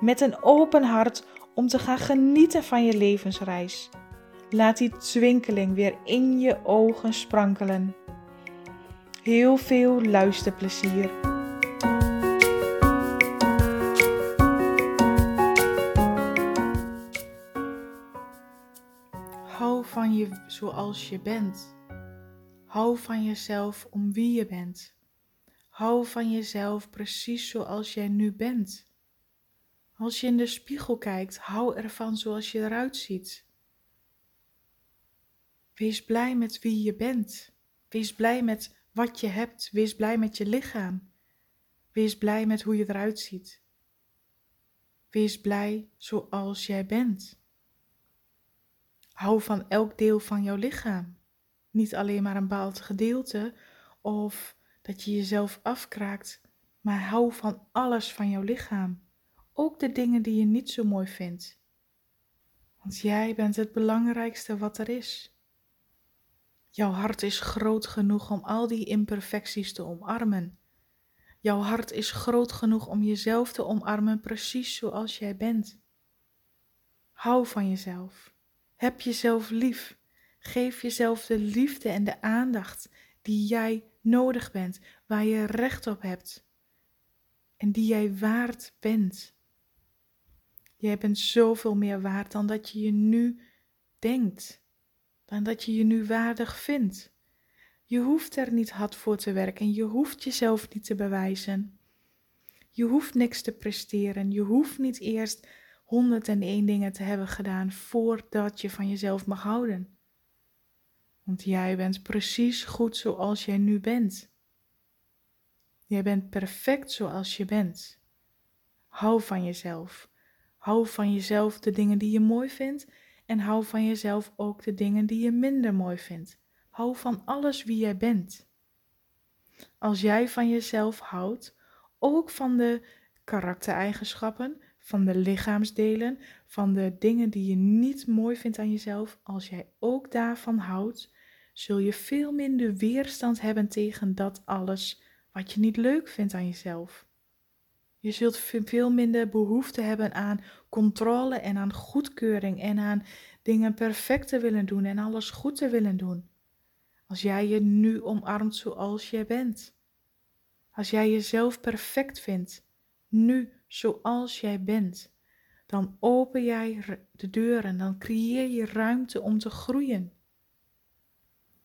met een open hart om te gaan genieten van je levensreis. Laat die twinkeling weer in je ogen sprankelen. Heel veel luisterplezier. Hou van je zoals je bent. Hou van jezelf om wie je bent. Hou van jezelf precies zoals jij nu bent. Als je in de spiegel kijkt, hou ervan zoals je eruit ziet. Wees blij met wie je bent. Wees blij met wat je hebt. Wees blij met je lichaam. Wees blij met hoe je eruit ziet. Wees blij zoals jij bent. Hou van elk deel van jouw lichaam. Niet alleen maar een bepaald gedeelte of dat je jezelf afkraakt, maar hou van alles van jouw lichaam. Ook de dingen die je niet zo mooi vindt. Want jij bent het belangrijkste wat er is. Jouw hart is groot genoeg om al die imperfecties te omarmen. Jouw hart is groot genoeg om jezelf te omarmen precies zoals jij bent. Hou van jezelf. Heb jezelf lief. Geef jezelf de liefde en de aandacht die jij nodig bent, waar je recht op hebt en die jij waard bent. Jij bent zoveel meer waard dan dat je je nu denkt, dan dat je je nu waardig vindt. Je hoeft er niet hard voor te werken, je hoeft jezelf niet te bewijzen. Je hoeft niks te presteren, je hoeft niet eerst 101 dingen te hebben gedaan voordat je van jezelf mag houden. Want jij bent precies goed zoals jij nu bent. Jij bent perfect zoals je bent. Hou van jezelf. Hou van jezelf de dingen die je mooi vindt en hou van jezelf ook de dingen die je minder mooi vindt. Hou van alles wie jij bent. Als jij van jezelf houdt, ook van de karaktereigenschappen, van de lichaamsdelen, van de dingen die je niet mooi vindt aan jezelf, als jij ook daarvan houdt, zul je veel minder weerstand hebben tegen dat alles wat je niet leuk vindt aan jezelf. Je zult veel minder behoefte hebben aan controle en aan goedkeuring en aan dingen perfect te willen doen en alles goed te willen doen. Als jij je nu omarmt zoals jij bent. Als jij jezelf perfect vindt, nu zoals jij bent, dan open jij de deuren, dan creëer je ruimte om te groeien.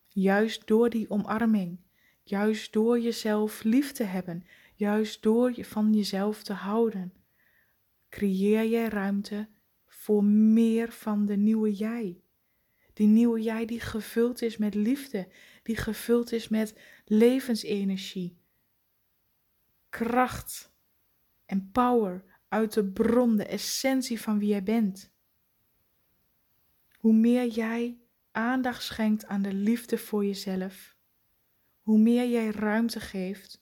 Juist door die omarming, juist door jezelf lief te hebben, Juist door je van jezelf te houden, creëer jij ruimte voor meer van de nieuwe jij. Die nieuwe jij die gevuld is met liefde, die gevuld is met levensenergie, kracht en power uit de bron, de essentie van wie jij bent. Hoe meer jij aandacht schenkt aan de liefde voor jezelf, hoe meer jij ruimte geeft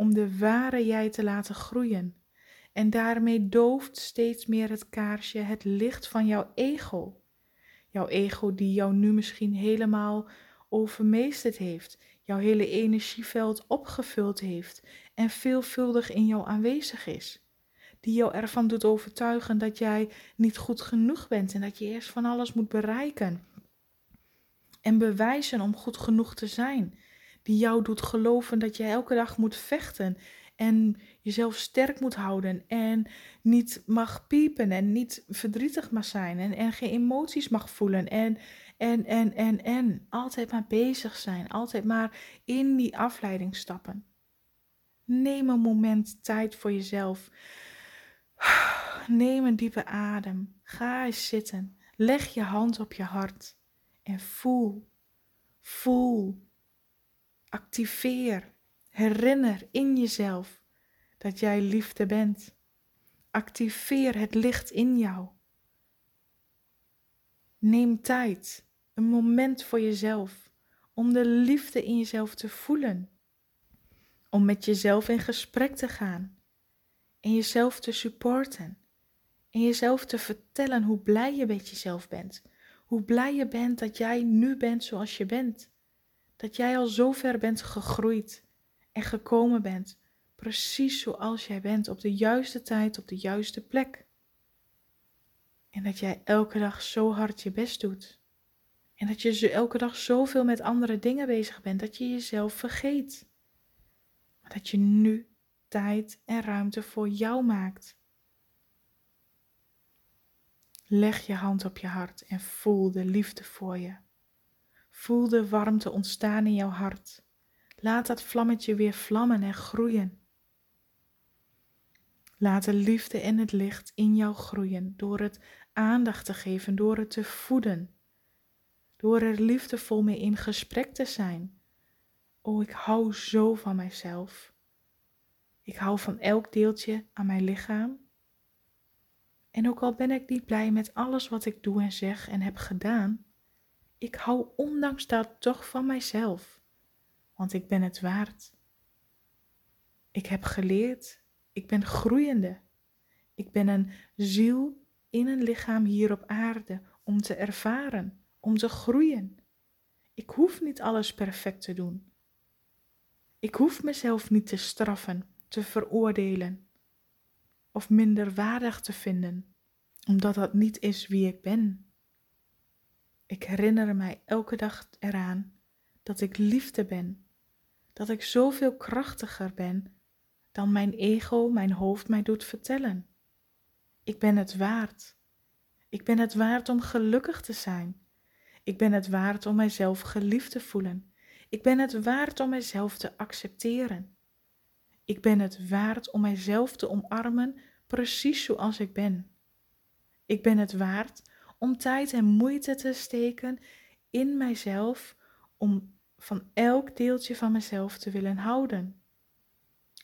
om de ware jij te laten groeien. En daarmee dooft steeds meer het kaarsje het licht van jouw ego. Jouw ego die jou nu misschien helemaal overmeesterd heeft, jouw hele energieveld opgevuld heeft en veelvuldig in jou aanwezig is. Die jou ervan doet overtuigen dat jij niet goed genoeg bent en dat je eerst van alles moet bereiken. En bewijzen om goed genoeg te zijn die jou doet geloven dat je elke dag moet vechten en jezelf sterk moet houden en niet mag piepen en niet verdrietig mag zijn en, en geen emoties mag voelen en, en, en, en, en. Altijd maar bezig zijn, altijd maar in die afleiding stappen. Neem een moment tijd voor jezelf. Neem een diepe adem. Ga zitten. Leg je hand op je hart en voel, voel Activeer, herinner in jezelf dat jij liefde bent. Activeer het licht in jou. Neem tijd, een moment voor jezelf, om de liefde in jezelf te voelen. Om met jezelf in gesprek te gaan en jezelf te supporten. En jezelf te vertellen hoe blij je met jezelf bent. Hoe blij je bent dat jij nu bent zoals je bent. Dat jij al zo ver bent gegroeid en gekomen bent. Precies zoals jij bent, op de juiste tijd, op de juiste plek. En dat jij elke dag zo hard je best doet. En dat je elke dag zoveel met andere dingen bezig bent dat je jezelf vergeet. Maar dat je nu tijd en ruimte voor jou maakt. Leg je hand op je hart en voel de liefde voor je. Voel de warmte ontstaan in jouw hart. Laat dat vlammetje weer vlammen en groeien. Laat de liefde en het licht in jou groeien door het aandacht te geven, door het te voeden, door er liefdevol mee in gesprek te zijn. Oh, ik hou zo van mijzelf. Ik hou van elk deeltje aan mijn lichaam. En ook al ben ik niet blij met alles wat ik doe en zeg en heb gedaan, ik hou ondanks dat toch van mijzelf, want ik ben het waard. Ik heb geleerd, ik ben groeiende. Ik ben een ziel in een lichaam hier op aarde om te ervaren, om te groeien. Ik hoef niet alles perfect te doen. Ik hoef mezelf niet te straffen te veroordelen of minder waardig te vinden, omdat dat niet is wie ik ben. Ik herinner mij elke dag eraan dat ik liefde ben, dat ik zoveel krachtiger ben dan mijn ego, mijn hoofd mij doet vertellen. Ik ben het waard. Ik ben het waard om gelukkig te zijn. Ik ben het waard om mijzelf geliefd te voelen. Ik ben het waard om mijzelf te accepteren. Ik ben het waard om mijzelf te omarmen precies zoals ik ben. Ik ben het waard om tijd en moeite te steken in mijzelf om van elk deeltje van mezelf te willen houden.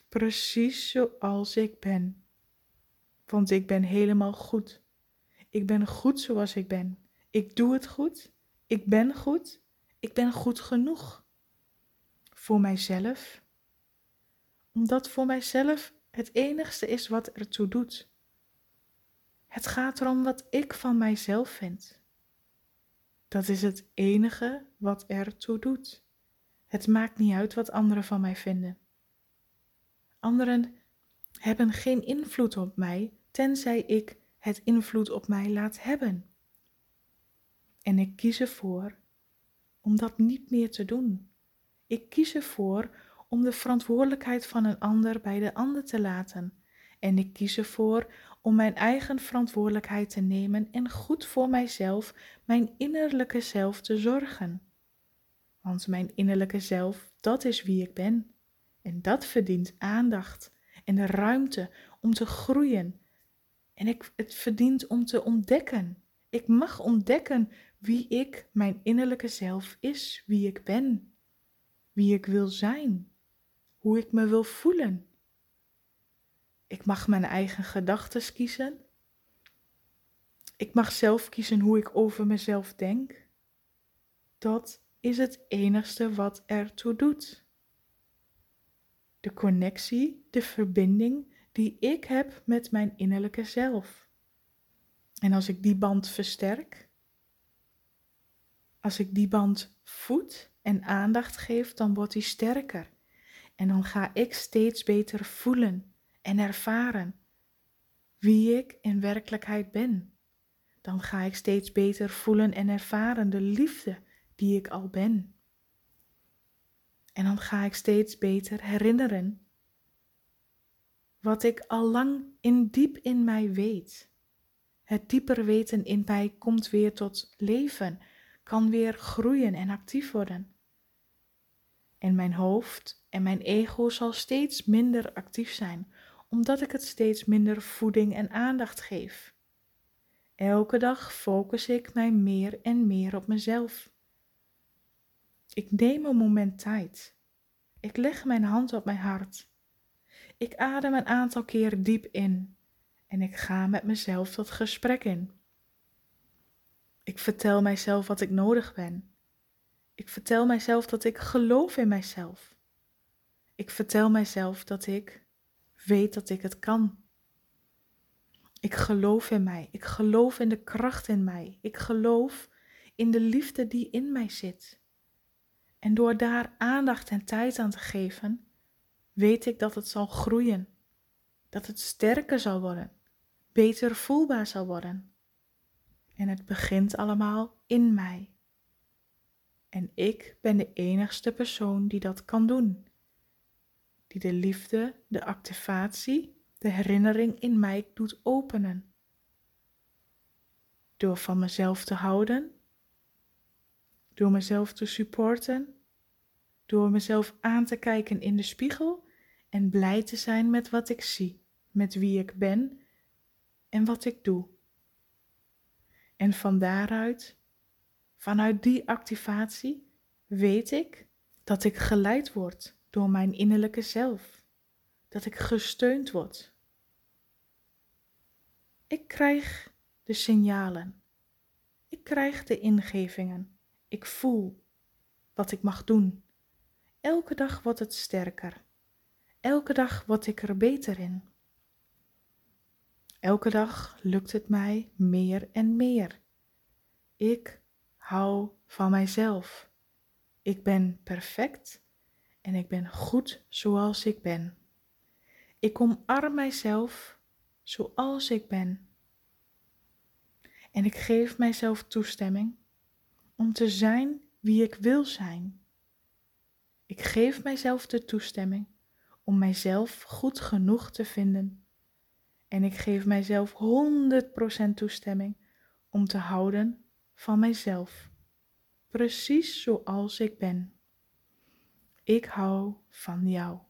Precies zoals ik ben. Want ik ben helemaal goed. Ik ben goed zoals ik ben. Ik doe het goed. Ik ben goed. Ik ben goed genoeg. Voor mijzelf omdat voor mijzelf het enigste is wat ertoe doet. Het gaat erom wat ik van mijzelf vind. Dat is het enige wat ertoe doet. Het maakt niet uit wat anderen van mij vinden. Anderen hebben geen invloed op mij, tenzij ik het invloed op mij laat hebben. En ik kies ervoor om dat niet meer te doen. Ik kies ervoor om de verantwoordelijkheid van een ander bij de ander te laten. En ik kies ervoor om mijn eigen verantwoordelijkheid te nemen en goed voor mijzelf, mijn innerlijke zelf te zorgen. Want mijn innerlijke zelf, dat is wie ik ben. En dat verdient aandacht en de ruimte om te groeien. En ik, het verdient om te ontdekken. Ik mag ontdekken wie ik, mijn innerlijke zelf, is, wie ik ben, wie ik wil zijn hoe ik me wil voelen. Ik mag mijn eigen gedachten kiezen. Ik mag zelf kiezen hoe ik over mezelf denk. Dat is het enigste wat ertoe doet. De connectie, de verbinding die ik heb met mijn innerlijke zelf. En als ik die band versterk, als ik die band voed en aandacht geef, dan wordt die sterker. En dan ga ik steeds beter voelen en ervaren wie ik in werkelijkheid ben. Dan ga ik steeds beter voelen en ervaren de liefde die ik al ben. En dan ga ik steeds beter herinneren wat ik al lang in diep in mij weet. Het dieper weten in mij komt weer tot leven, kan weer groeien en actief worden. En mijn hoofd en mijn ego zal steeds minder actief zijn, omdat ik het steeds minder voeding en aandacht geef. Elke dag focus ik mij meer en meer op mezelf. Ik neem een moment tijd. Ik leg mijn hand op mijn hart. Ik adem een aantal keer diep in en ik ga met mezelf dat gesprek in. Ik vertel mijzelf wat ik nodig ben. Ik vertel mijzelf dat ik geloof in mijzelf. Ik vertel mijzelf dat ik weet dat ik het kan. Ik geloof in mij. Ik geloof in de kracht in mij. Ik geloof in de liefde die in mij zit. En door daar aandacht en tijd aan te geven, weet ik dat het zal groeien. Dat het sterker zal worden, beter voelbaar zal worden. En het begint allemaal in mij. En ik ben de enigste persoon die dat kan doen. Die de liefde, de activatie, de herinnering in mij doet openen. Door van mezelf te houden, door mezelf te supporten, door mezelf aan te kijken in de spiegel en blij te zijn met wat ik zie, met wie ik ben en wat ik doe. En van daaruit, vanuit die activatie, weet ik dat ik geleid word door mijn innerlijke zelf, dat ik gesteund word. Ik krijg de signalen, ik krijg de ingevingen, ik voel wat ik mag doen. Elke dag wordt het sterker. Elke dag word ik er beter in. Elke dag lukt het mij meer en meer. Ik hou van mijzelf. Ik ben perfect en ik ben goed zoals ik ben. Ik omarm mijzelf zoals ik ben. En ik geef mijzelf toestemming om te zijn wie ik wil zijn. Ik geef mijzelf de toestemming om mijzelf goed genoeg te vinden. En ik geef mijzelf 100% toestemming om te houden van mijzelf, precies zoals ik ben. Ik hou van jou.